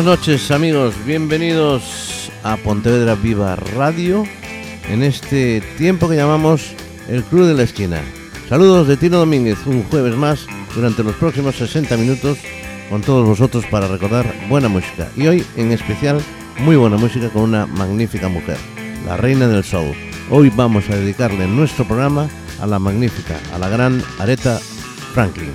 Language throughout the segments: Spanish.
Buenas noches amigos, bienvenidos a Pontevedra Viva Radio en este tiempo que llamamos el Club de la Esquina. Saludos de Tino Domínguez, un jueves más durante los próximos 60 minutos con todos vosotros para recordar buena música y hoy en especial muy buena música con una magnífica mujer, la reina del soul. Hoy vamos a dedicarle nuestro programa a la magnífica, a la gran Aretha Franklin.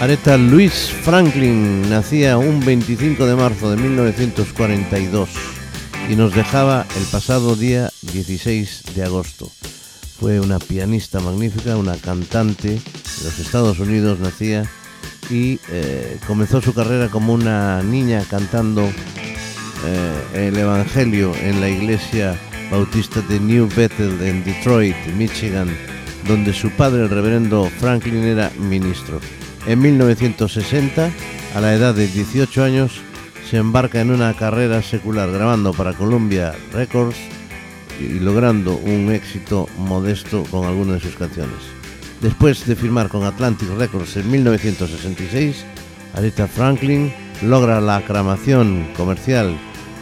Aretha Louise Franklin nacía un 25 de marzo de 1942 y nos dejaba el pasado día 16 de agosto. Fue una pianista magnífica, una cantante de los Estados Unidos, nacía y eh, comenzó su carrera como una niña cantando eh, el Evangelio en la iglesia bautista de New Bethel en Detroit, Michigan, donde su padre, el reverendo Franklin, era ministro. En 1960, a la edad de 18 años, se embarca en una carrera secular grabando para Columbia Records y logrando un éxito modesto con algunas de sus canciones. Después de firmar con Atlantic Records en 1966, Aretha Franklin logra la aclamación comercial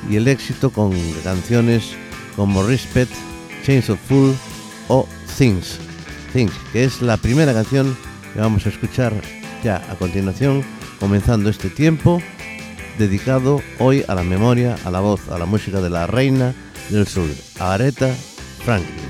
y el éxito con canciones como Respect, Chains of Fool o Things, Things, que es la primera canción que vamos a escuchar ya a continuación, comenzando este tiempo dedicado hoy a la memoria, a la voz, a la música de la reina del sur, Aretha Franklin.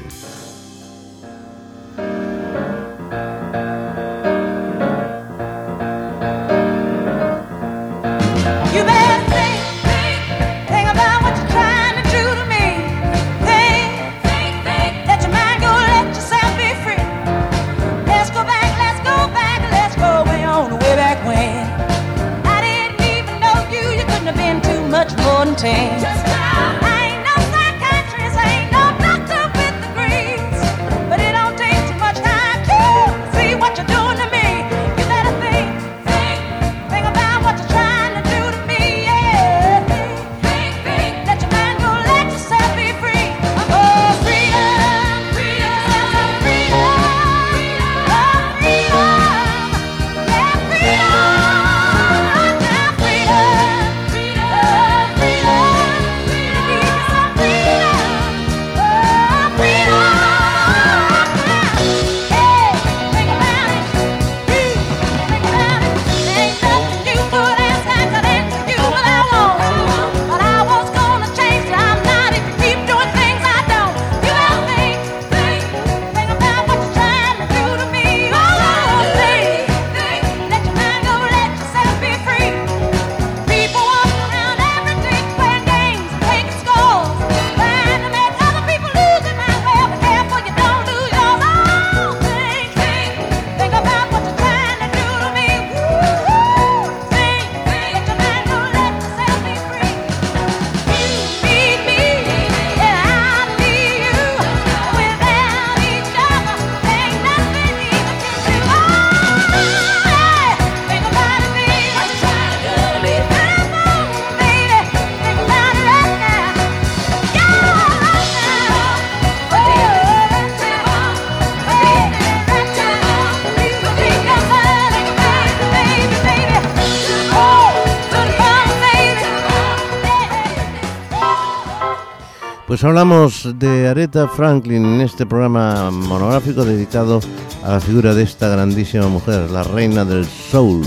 Pues hablamos de Aretha Franklin en este programa monográfico dedicado a la figura de esta grandísima mujer, la reina del soul.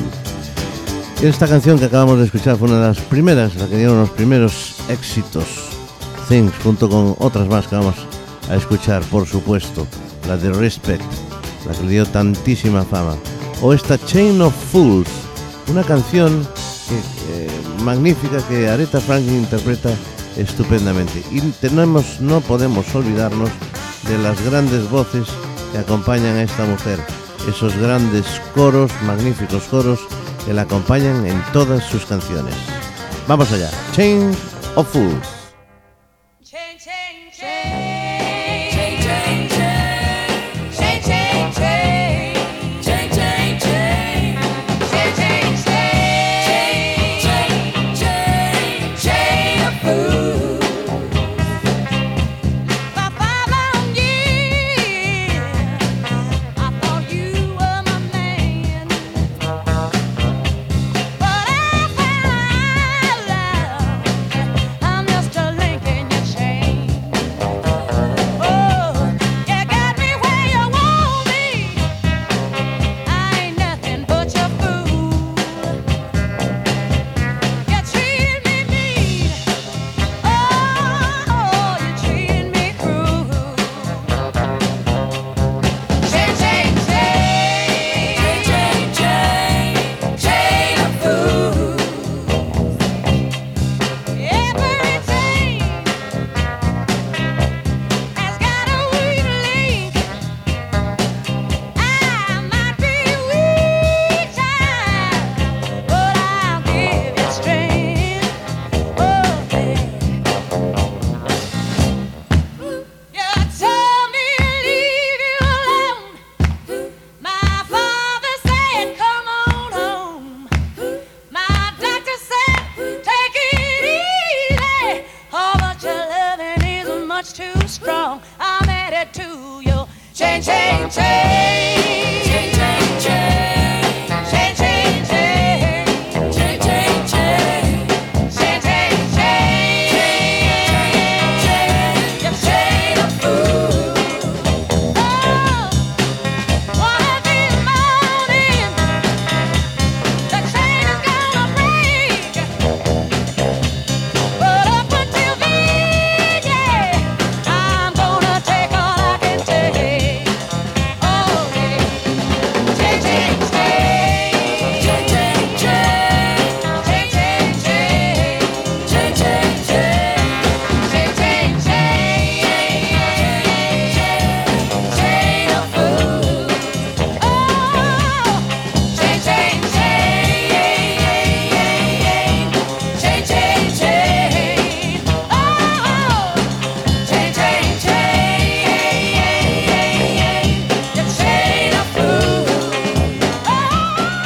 Esta canción que acabamos de escuchar fue una de las primeras, la que dieron los primeros éxitos, Things, junto con otras más que vamos a escuchar, por supuesto, la de Respect, la que le dio tantísima fama, o esta Chain of Fools, una canción eh, magnífica que Aretha Franklin interpreta estupendamente. Y tenemos, no podemos olvidarnos de las grandes voces que acompañan a esta mujer, esos grandes coros, magníficos coros que la acompañan en todas sus canciones. Vamos allá, Chain of Fools.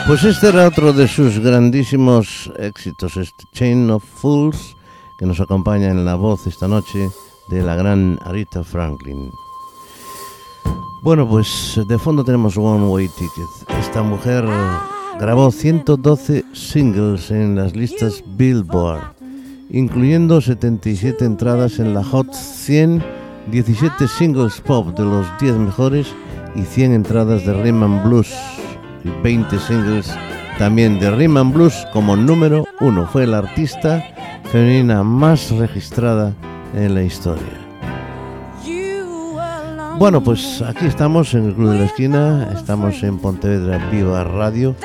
Pues este era otro de sus grandísimos éxitos, este Chain of Fools, que nos acompaña en la voz esta noche de la gran Arita Franklin. Bueno, pues de fondo tenemos One Way Ticket. Esta mujer grabó 112 singles en las listas Billboard, incluyendo 77 entradas en la Hot 100, 17 singles pop de los 10 mejores y 100 entradas de Rhythm Blues y 20 singles también de Rhythm Blues como número uno. Fue la artista femenina más registrada en la historia. Bueno, pues aquí estamos en el Club de la Esquina, estamos en Pontevedra Viva Radio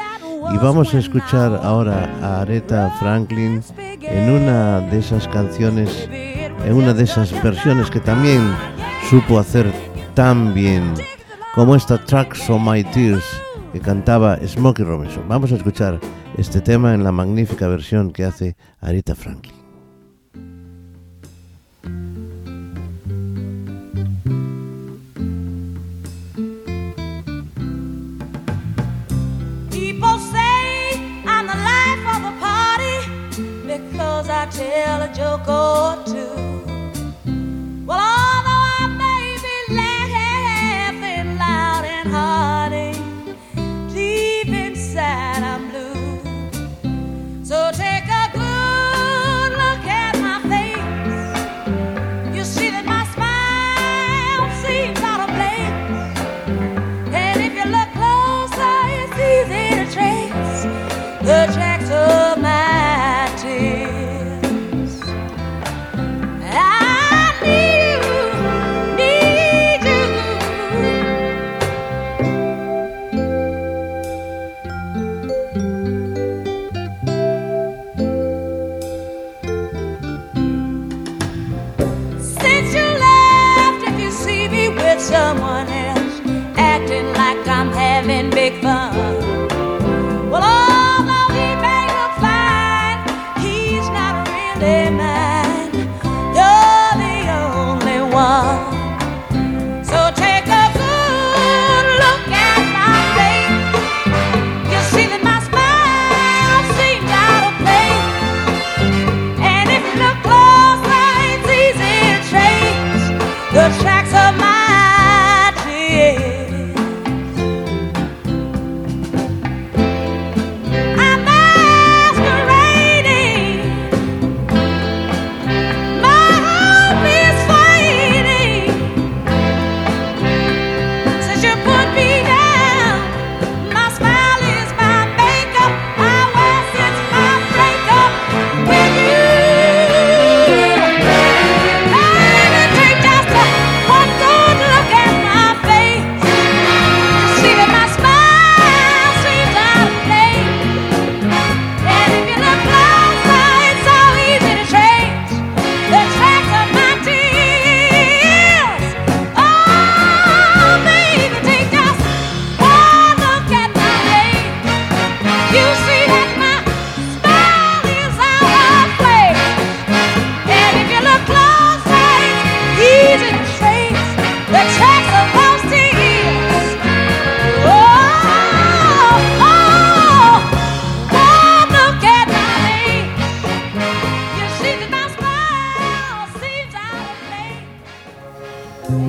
y vamos a escuchar ahora a Aretha Franklin en una de esas canciones, en una de esas versiones que también supo hacer tan bien como esta Tracks of My Tears que cantaba Smokey Robinson. Vamos a escuchar este tema en la magnífica versión que hace Arita Franklin. People say I'm of the party because I tell a joke or two. sad.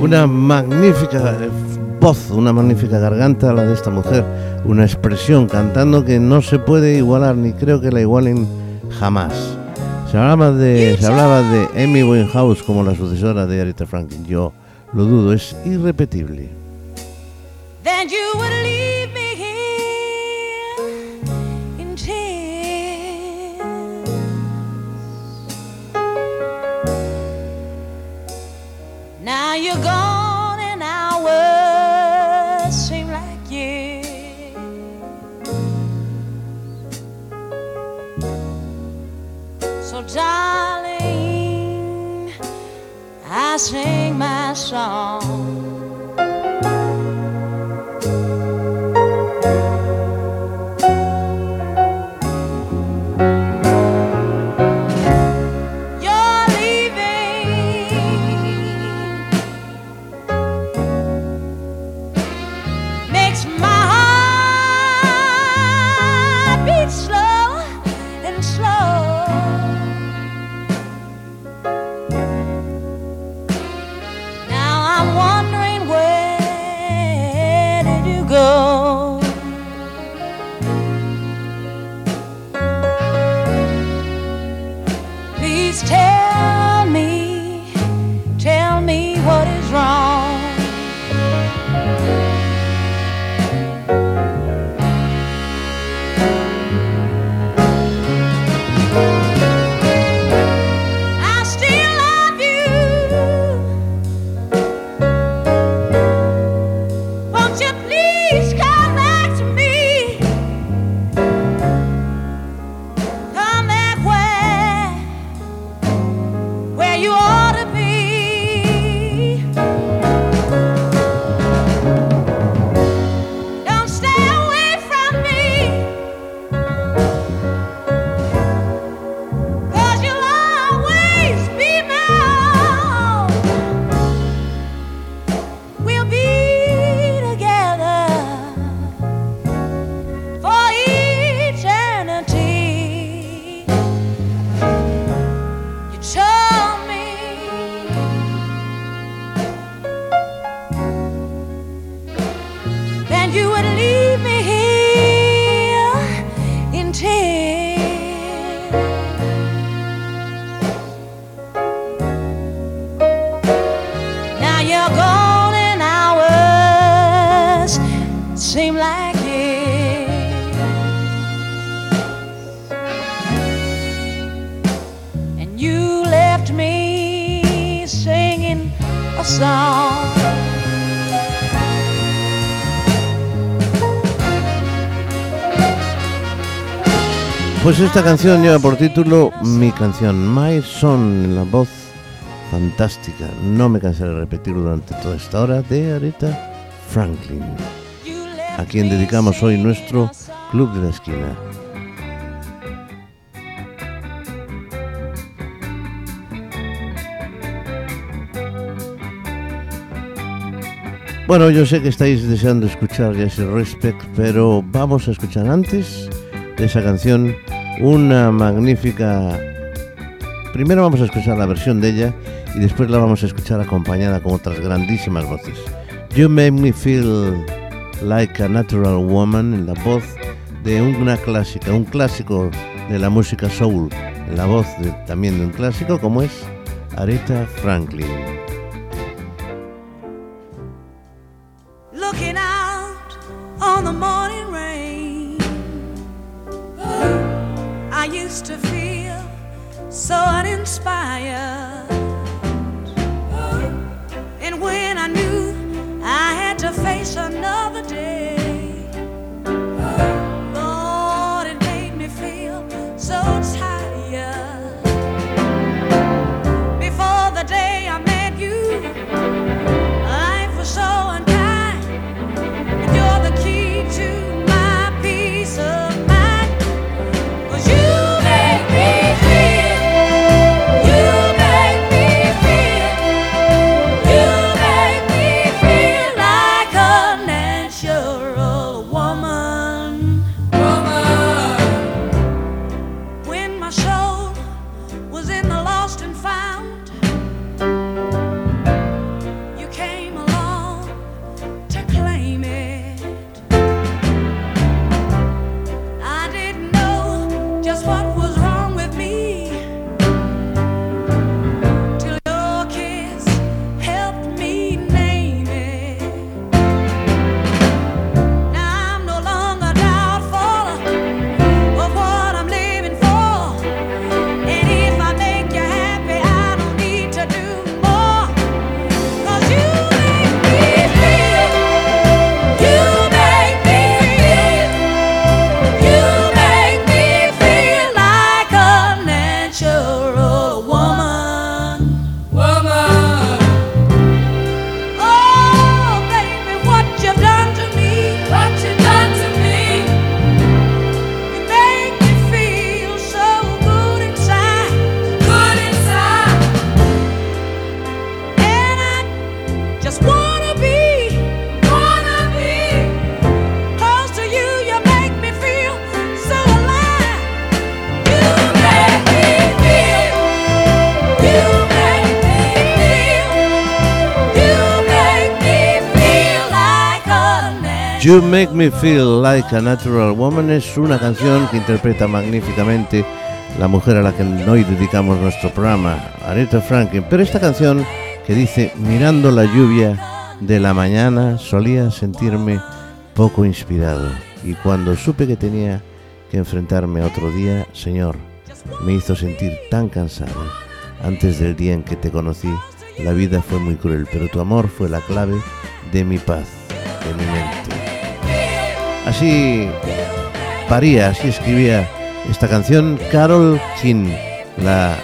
Una magnífica voz, una magnífica garganta la de esta mujer, una expresión cantando que no se puede igualar ni creo que la igualen jamás. Se hablaba de, se hablaba de Amy Winehouse como la sucesora de Aretha Franklin. Yo lo dudo, es irrepetible. Now you're gone and hours, seem like years. So, darling, I sing my song. Esta canción lleva por título Mi canción, My Son, la voz fantástica, no me cansaré de repetirlo durante toda esta hora, de Aretha Franklin, a quien dedicamos hoy nuestro Club de la Esquina. Bueno, yo sé que estáis deseando escuchar ese Respect, pero vamos a escuchar antes esa canción una magnífica... Primero vamos a escuchar la versión de ella y después la vamos a escuchar acompañada con otras grandísimas voces. You Make Me Feel Like a Natural Woman en la voz de una clásica, un clásico de la música soul, en la voz también de un clásico como es Aretha Franklin. You Make Me Feel Like a Natural Woman es una canción que interpreta magníficamente la mujer a la que hoy dedicamos nuestro programa, Aretha Franklin. Pero esta canción que dice, mirando la lluvia de la mañana, solía sentirme poco inspirado. Y cuando supe que tenía que enfrentarme a otro día, Señor, me hizo sentir tan cansado. Antes del día en que te conocí, la vida fue muy cruel, pero tu amor fue la clave de mi paz, de mi mente. Así paría, así escribía esta canción Carol King, la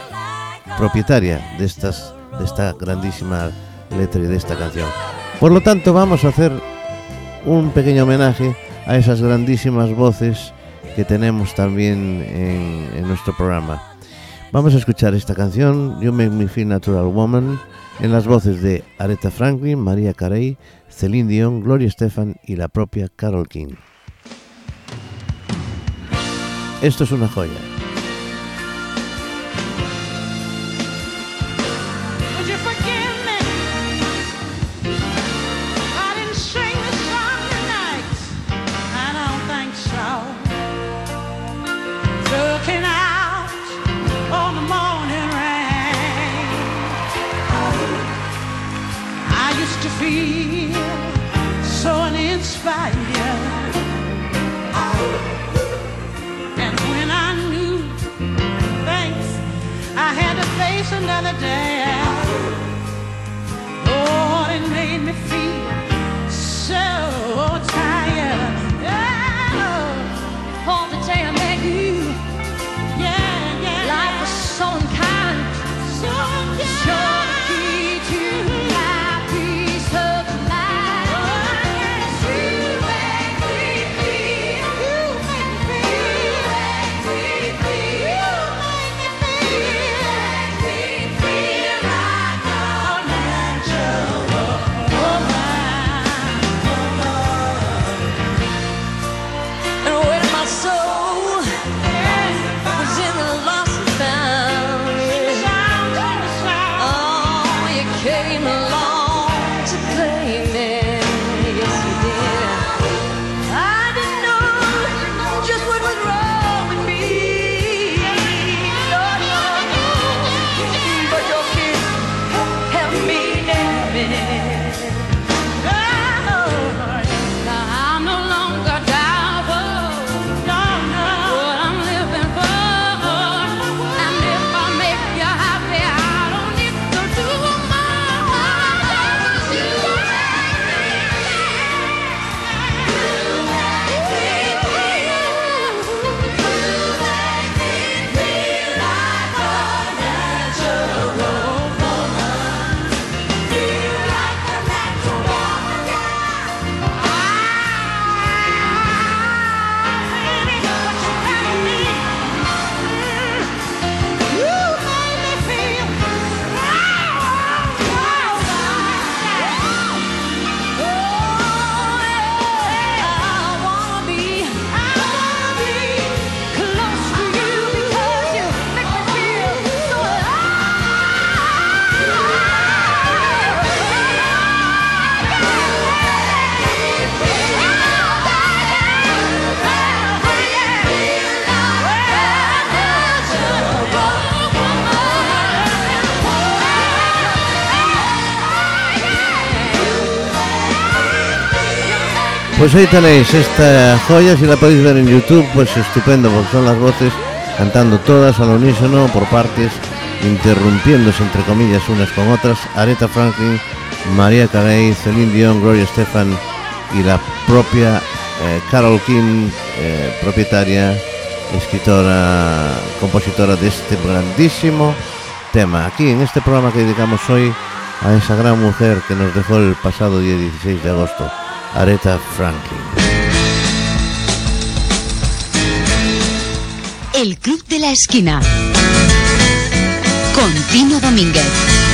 propietaria de, estas, de esta grandísima letra y de esta canción. Por lo tanto, vamos a hacer un pequeño homenaje a esas grandísimas voces que tenemos también en, en nuestro programa. Vamos a escuchar esta canción, You Make Me Feel Natural Woman, en las voces de Aretha Franklin, María Carey, Celine Dion, Gloria Estefan y la propia Carol King. Esto es una joya. Ahí tenéis esta joya, si la podéis ver en YouTube, pues estupendo, porque son las voces cantando todas al unísono, por partes, interrumpiéndose entre comillas unas con otras. Aretha Franklin, María Carey, Celine Dion, Gloria Estefan y la propia eh, Carol King, eh, propietaria, escritora, compositora de este grandísimo tema. Aquí en este programa que dedicamos hoy a esa gran mujer que nos dejó el pasado día 16 de agosto. Aretha Franklin. El Club de la Esquina. Con Tino Domínguez.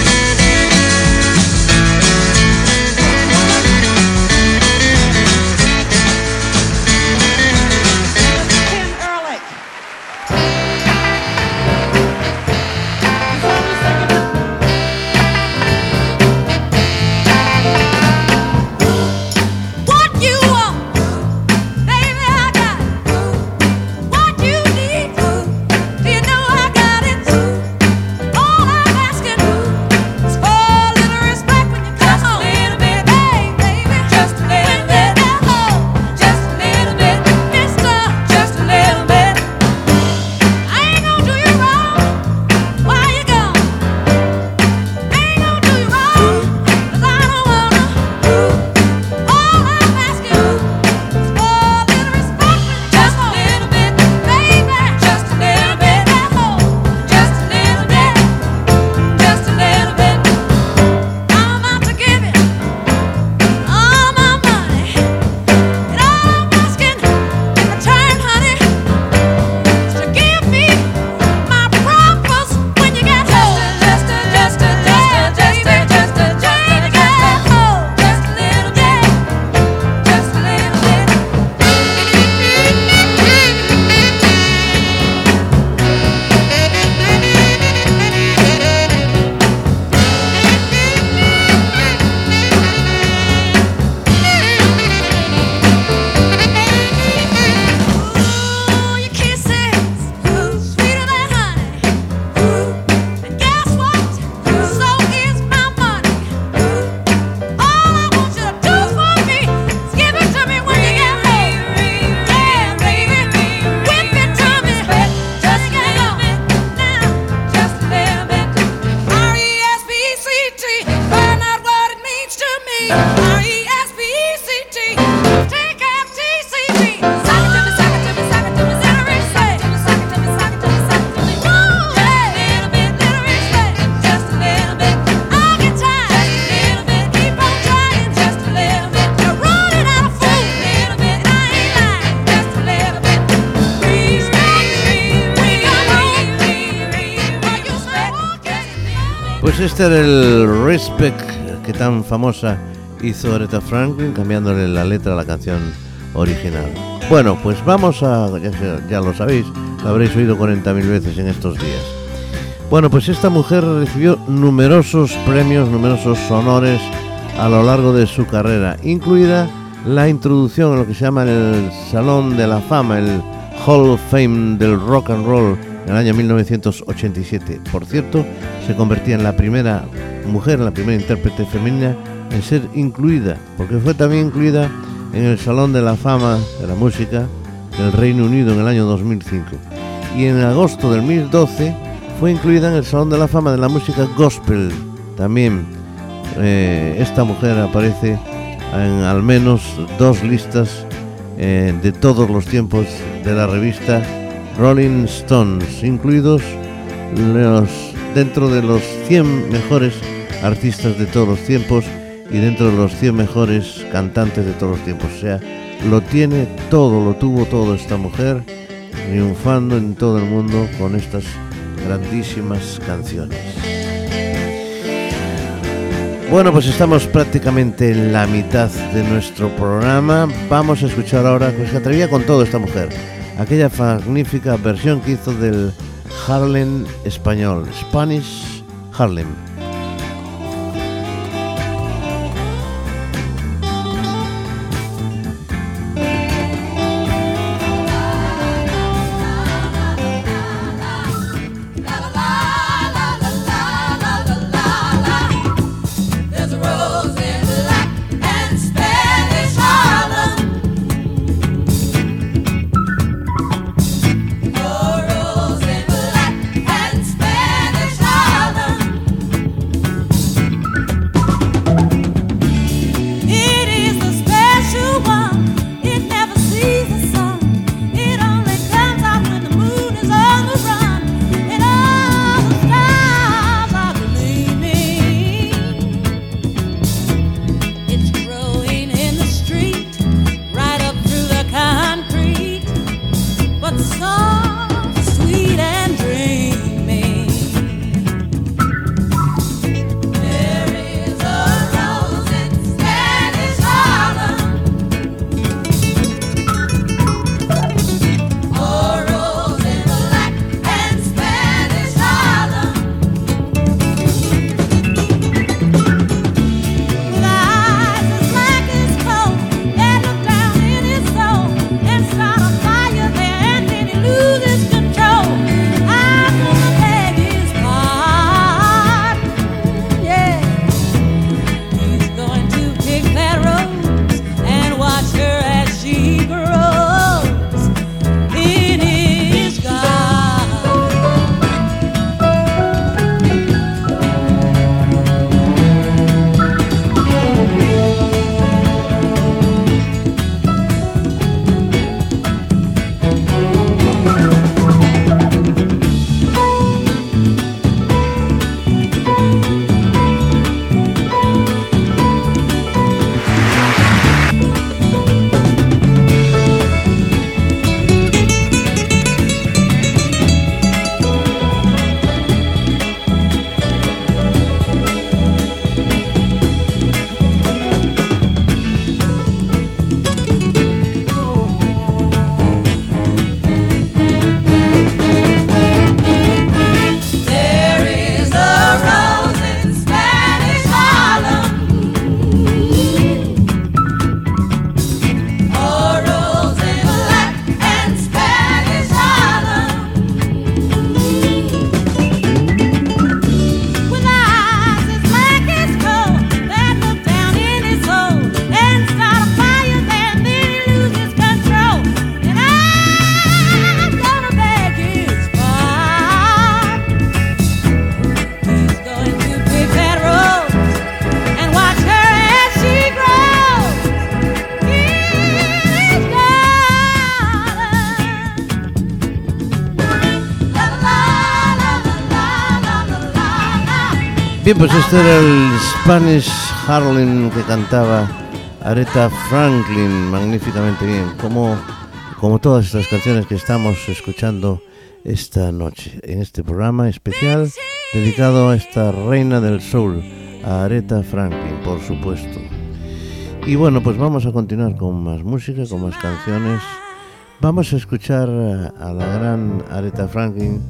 Este era el Respect que tan famosa hizo Aretha Franklin cambiándole la letra a la canción original. Bueno, pues vamos a, ya, lo sabéis, lo habréis oído 40.000 veces en estos días. Bueno, pues esta mujer recibió numerosos premios, numerosos honores a lo largo de su carrera, incluida la introducción en lo que se llama el Salón de la Fama, el Hall of Fame del Rock and Roll en el año 1987. Por cierto, se convertía en la primera mujer, la primera intérprete femenina en ser incluida, porque fue también incluida en el Salón de la Fama de la Música del Reino Unido en el año 2005. Y en agosto del 2012 fue incluida en el Salón de la Fama de la Música Gospel. También eh, esta mujer aparece en al menos dos listas eh, de todos los tiempos de la revista Rolling Stones, incluidos los, dentro de los 100 mejores artistas de todos los tiempos y dentro de los 100 mejores cantantes de todos los tiempos. O sea, lo tiene todo, lo tuvo todo esta mujer, triunfando en todo el mundo con estas grandísimas canciones. Bueno, pues estamos prácticamente en la mitad de nuestro programa. Vamos a escuchar ahora, pues se atrevía con todo esta mujer aquella magnífica versión que hizo del Harlem español, Spanish Harlem. Pues este era el Spanish Harlem que cantaba Aretha Franklin magníficamente bien, como, como todas estas canciones que estamos escuchando esta noche en este programa especial dedicado a esta reina del soul, a Aretha Franklin, por supuesto. Y bueno, pues vamos a continuar con más música, con más canciones. Vamos a escuchar a la gran Aretha Franklin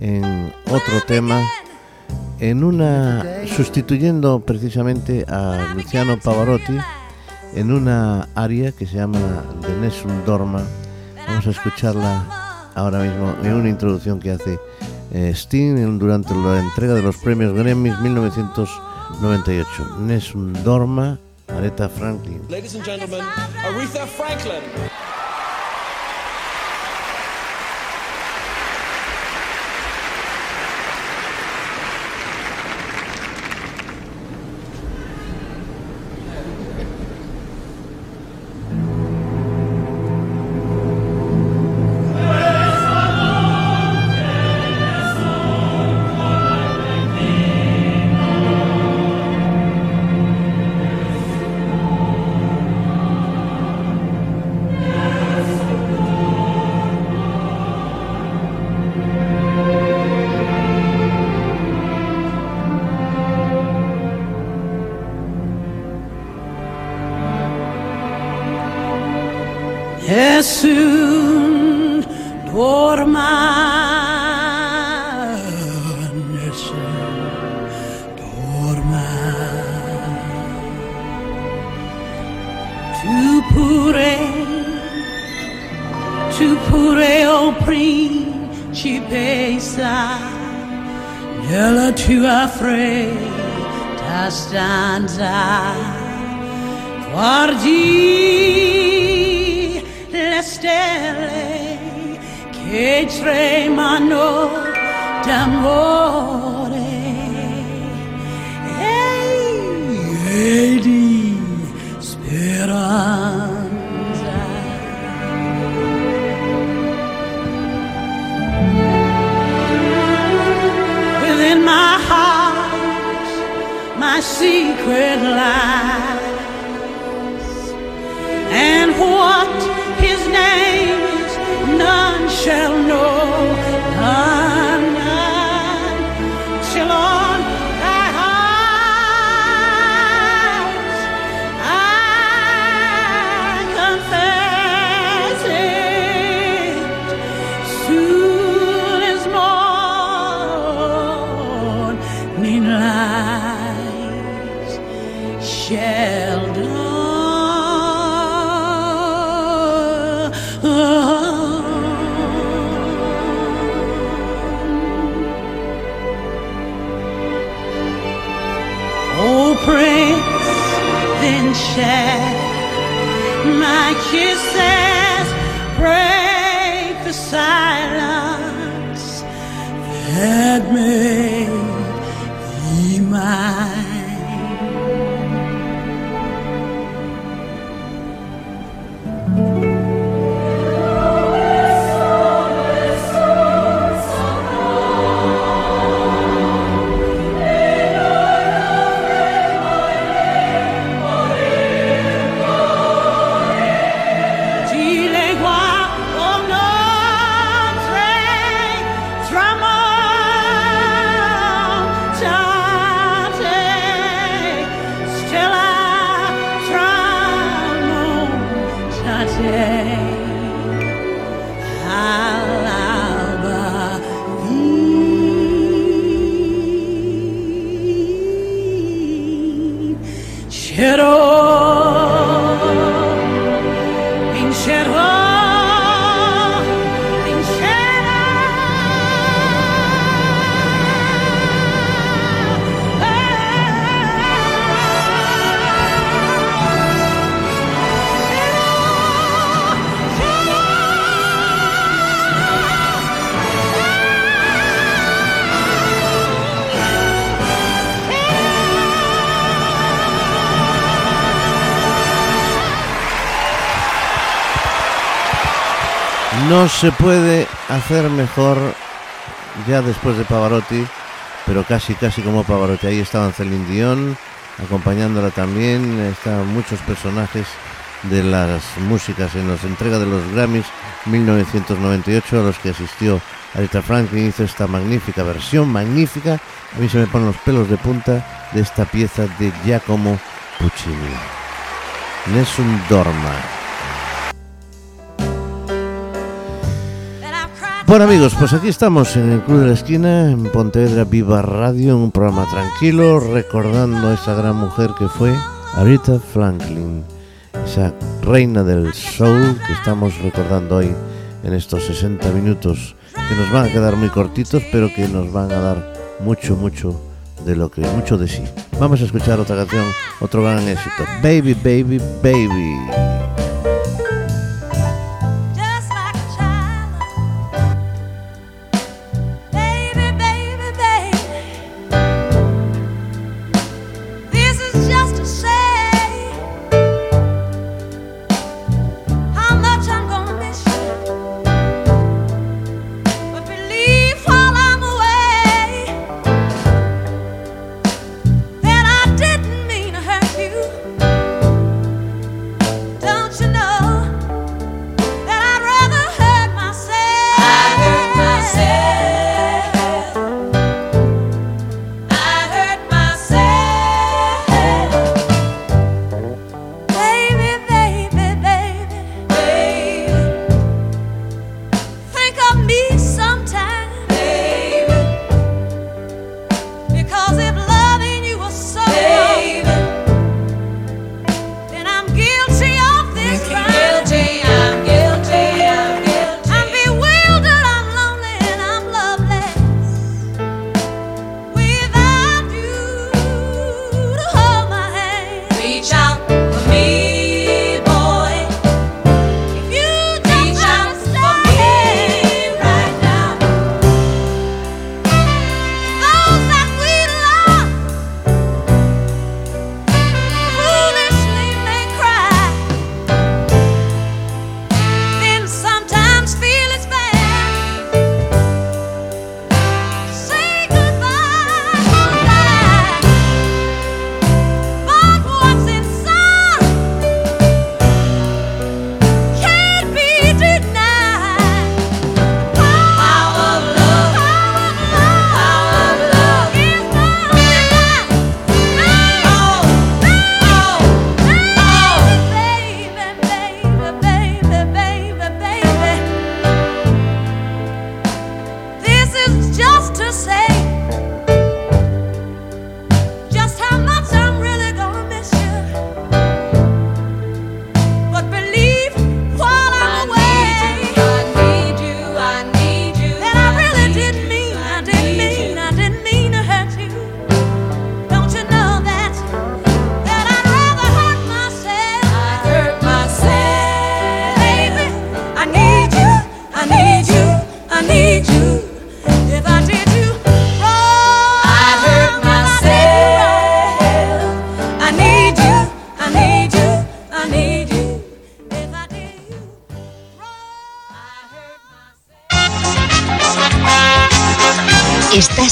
en otro tema, en una sustituyendo precisamente a Luciano Pavarotti en una aria que se llama De Nessun Dorma. Vamos a escucharla ahora mismo en una introducción que hace eh, Sting durante la entrega de los premios Grammys 1998. Nessun Dorma, Aretha Franklin. None shall No se puede hacer mejor ya después de Pavarotti, pero casi casi como Pavarotti. Ahí estaban Celine Dion acompañándola también, estaban muchos personajes de las músicas en la entrega de los Grammys 1998 a los que asistió Aretha Franklin hizo esta magnífica versión, magnífica, a mí se me ponen los pelos de punta de esta pieza de Giacomo Puccini. Nessun Dorma. Bueno amigos, pues aquí estamos en el Club de la Esquina, en Pontevedra Viva Radio, un programa tranquilo, recordando a esa gran mujer que fue Aretha Franklin, esa reina del soul que estamos recordando hoy en estos 60 minutos que nos van a quedar muy cortitos, pero que nos van a dar mucho, mucho de lo que, mucho de sí. Vamos a escuchar otra canción, otro gran éxito. Baby, baby, baby.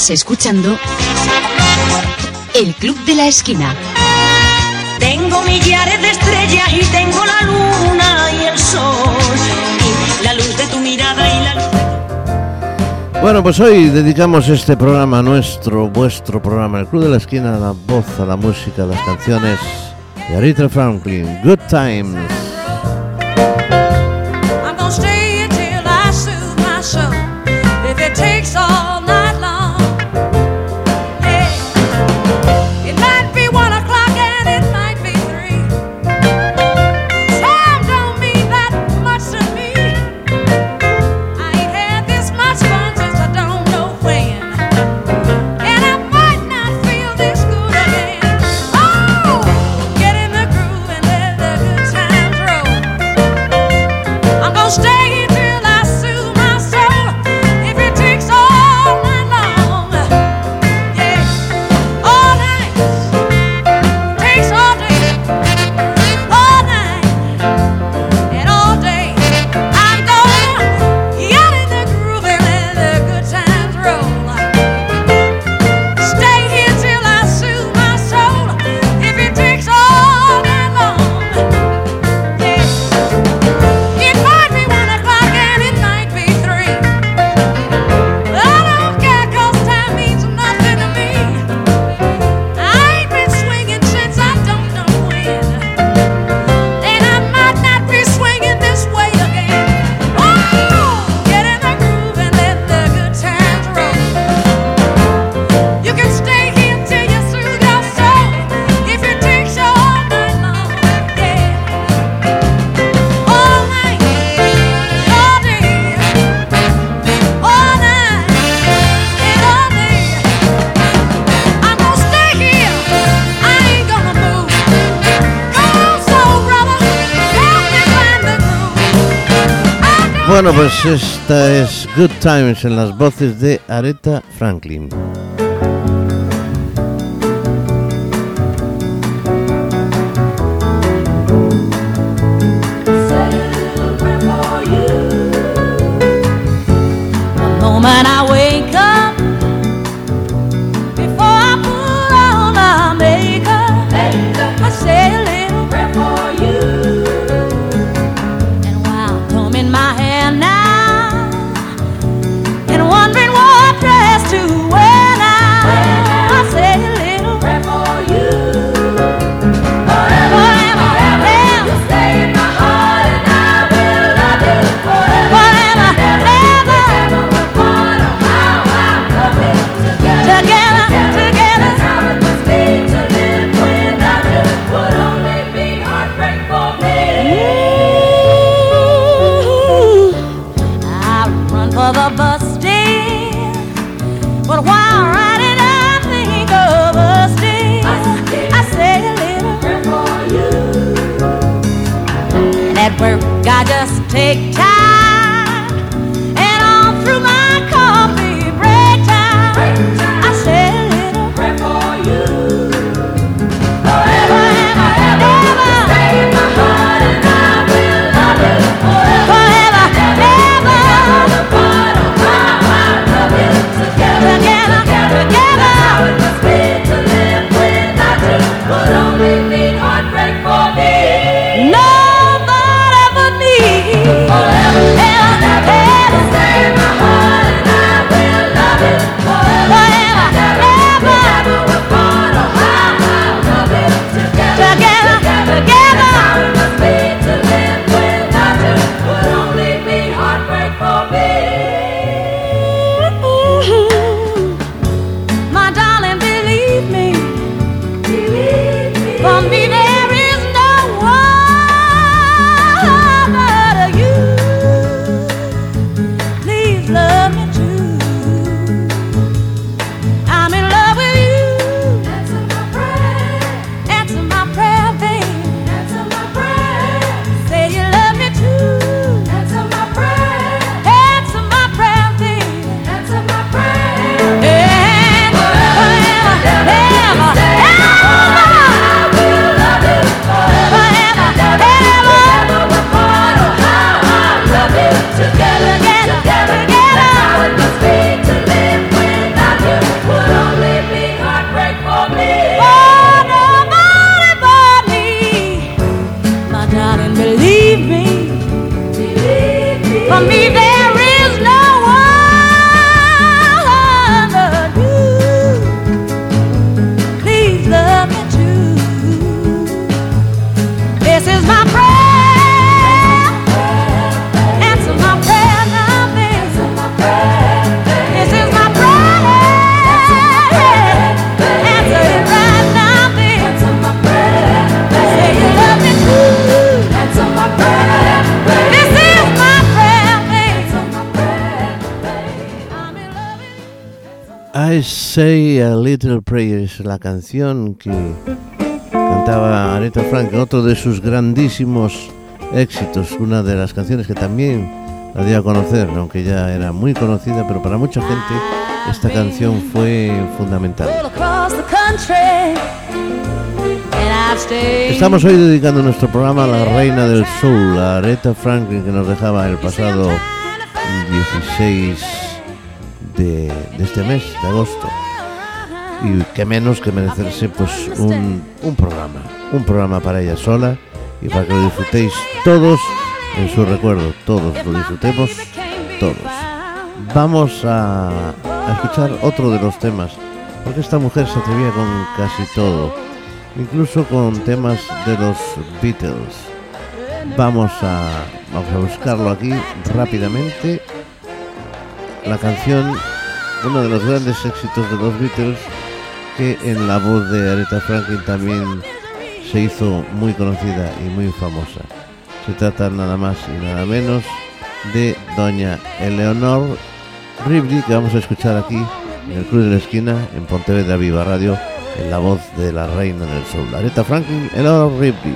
Escuchando El Club de la Esquina. Tengo millares de estrellas y tengo la luna y el sol. Y la luz de tu mirada y la luz Bueno, pues hoy dedicamos este programa, nuestro, vuestro programa, el Club de la Esquina, a la voz, a la música, a las canciones de Aretha Franklin, Good Times. Times Bueno, pues esta es Good Times en las voces de Aretha Franklin. Just take time, I Say a Little Prayer es la canción que cantaba Aretha Franklin, otro de sus grandísimos éxitos, una de las canciones que también la dio a conocer, aunque ya era muy conocida, pero para mucha gente esta canción fue fundamental. Estamos hoy dedicando nuestro programa a la reina del soul, a Aretha Franklin, que nos dejaba el pasado 16 de, este mes, de agosto. Y qué menos que merecerse pues un, un programa, un programa para ella sola y para que lo disfrutéis todos en su recuerdo, todos lo disfrutemos, todos. Vamos a, a escuchar otro de los temas, porque esta mujer se atrevía con casi todo, incluso con temas de los Beatles. Vamos a, vamos a buscarlo aquí rápidamente. La canción, uno de los grandes éxitos de los Beatles, que en la voz de Aretha Franklin también se hizo muy conocida y muy famosa. Se trata nada más y nada menos de doña Eleonor Ripley, que vamos a escuchar aquí en el Club de la Esquina, en Pontevedra Viva Radio, en la voz de la reina del sol, Aretha Franklin, Eleanor Ripley.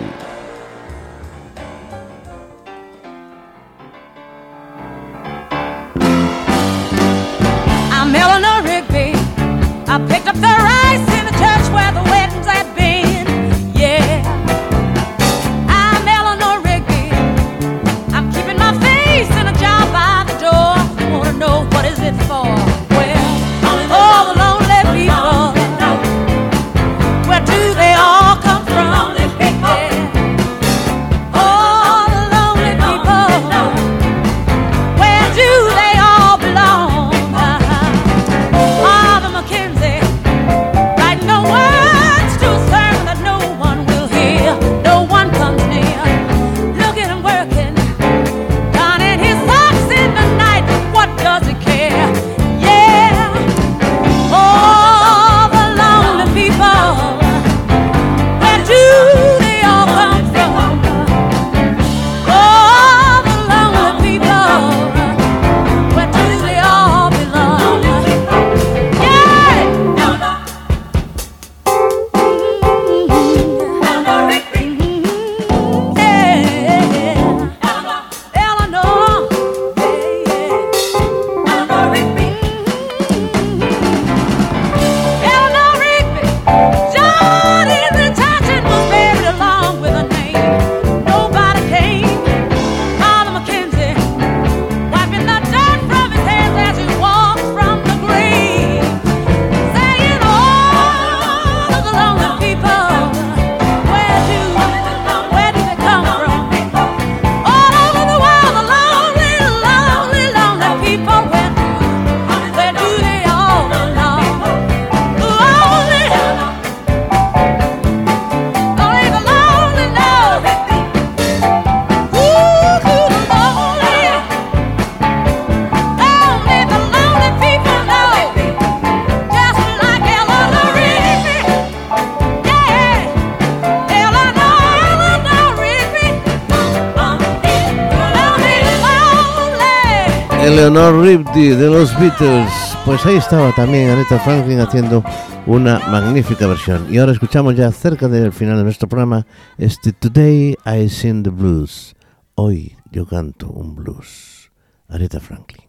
Eleanor Rigby de los Beatles. Pues ahí estaba también Aretha Franklin haciendo una magnífica versión. Y ahora escuchamos ya cerca del final de nuestro programa este Today I Sing the Blues. Hoy yo canto un blues. Aretha Franklin.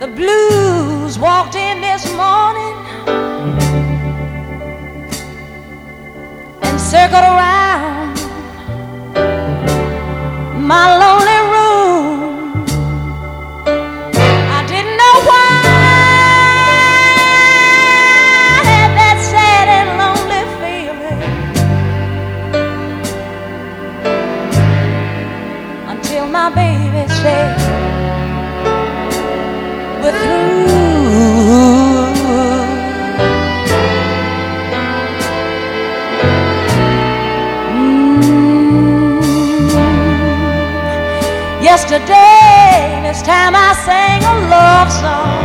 The blues walked in this morning and circled around my lonely Yesterday, this time I sang a love song.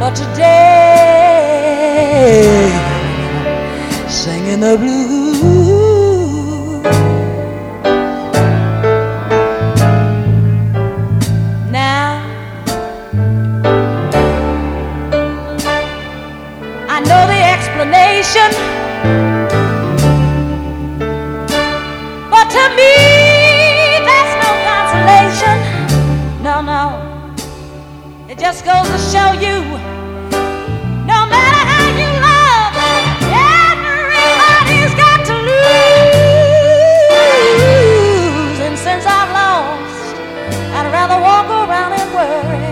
But today, singing the blues. It just goes to show you. No matter how you love, everybody's got to lose. And since I've lost, I'd rather walk around and worry.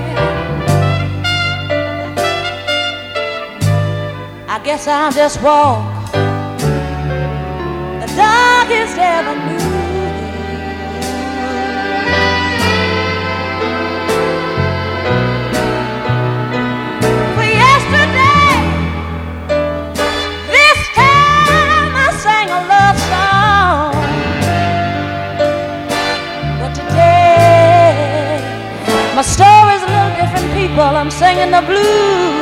I guess I'll just walk the darkest avenue. People. I'm singing the blues.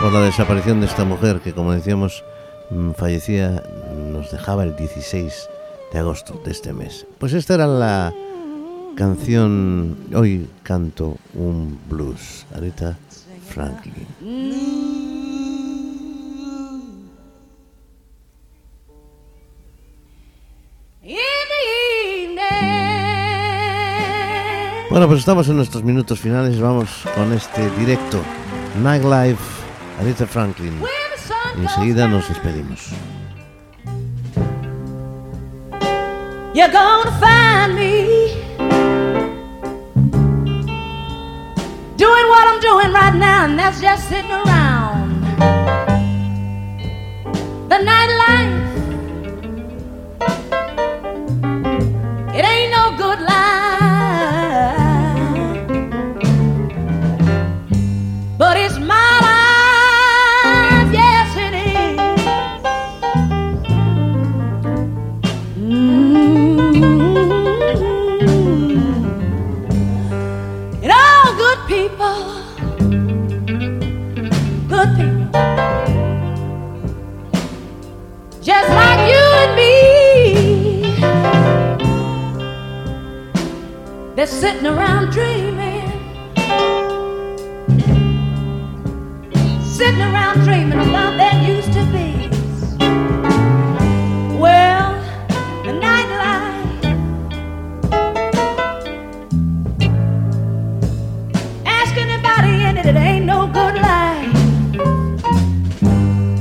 por la desaparición de esta mujer que, como decíamos, mm, fallecía, nos dejaba el 16 de agosto de este mes. Pues esta era la canción Hoy canto un blues, Aretha Franklin. Bueno, pues estamos en nuestros minutos finales, vamos con este directo Nightlife, Aretha Franklin. enseguida nos despedimos. You're gonna find me doing what I'm doing right now, and that's just sitting around. The nightlife, They're sitting around dreaming. Sitting around dreaming about that used to be. Well, the nightlife. Ask anybody in it, it ain't no good life.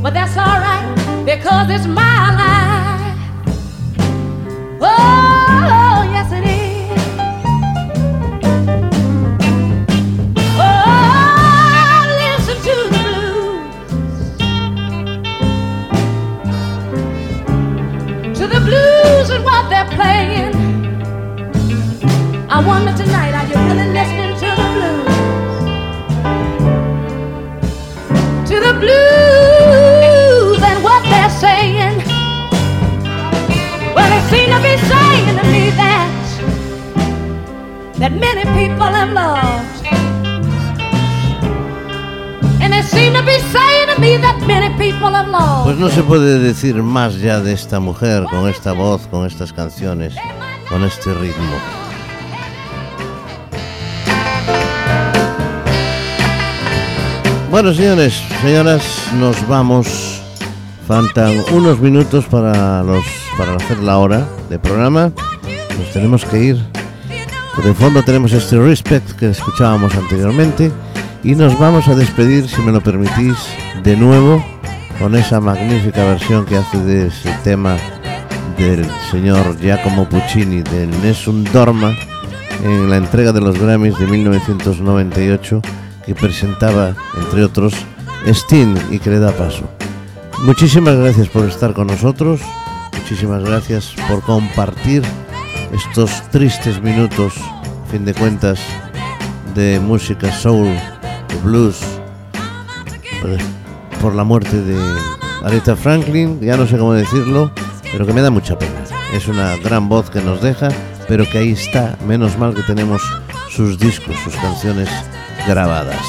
But that's alright because it's my life. Se puede decir más ya de esta mujer, con esta voz, con estas canciones, con este ritmo. Bueno, señores, señoras, nos vamos. Faltan unos minutos para los para hacer la hora de programa. Nos tenemos que ir. De fondo tenemos este Respect que escuchábamos anteriormente y nos vamos a despedir, si me lo permitís, de nuevo con esa magnífica versión que hace de ese tema del señor Giacomo Puccini del Nessun Dorma en la entrega de los Grammys de 1998 que presentaba, entre otros, Sting y que le da paso. Muchísimas gracias por estar con nosotros, muchísimas gracias por compartir estos tristes minutos, a fin de cuentas, de música soul, de blues, por la muerte de Aretha Franklin, ya no sé cómo decirlo, pero que me da mucha pena. Es una gran voz que nos deja, pero que ahí está, menos mal que tenemos sus discos, sus canciones grabadas.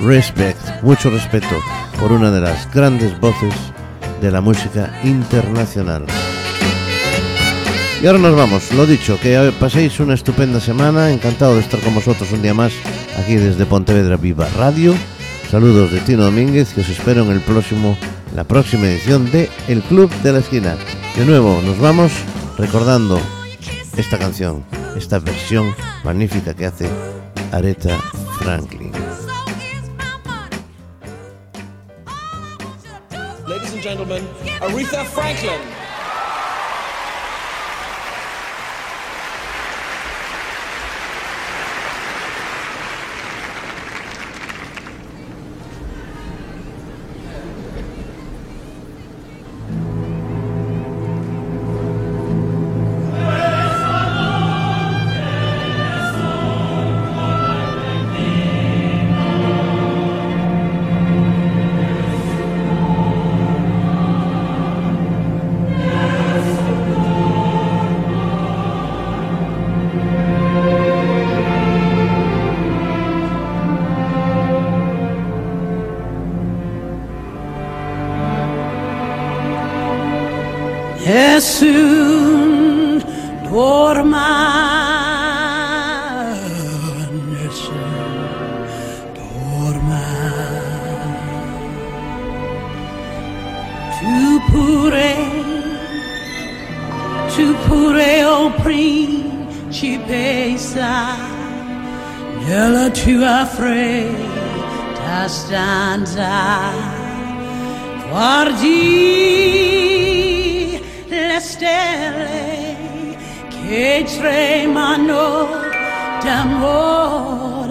Respect, mucho respeto por una de las grandes voces de la música internacional. Y ahora nos vamos, lo dicho, que paséis una estupenda semana, encantado de estar con vosotros un día más aquí desde Pontevedra Viva Radio. Saludos de Tino Domínguez, que os espero en el próximo, la próxima edición de El Club de la Esquina. De nuevo, nos vamos recordando esta canción, esta versión magnífica que hace Aretha Franklin. Ladies and gentlemen, Aretha Franklin. Pure Tu pure oh o principessa Nella tua fredda stanza Guardi le stelle che tremano d'amore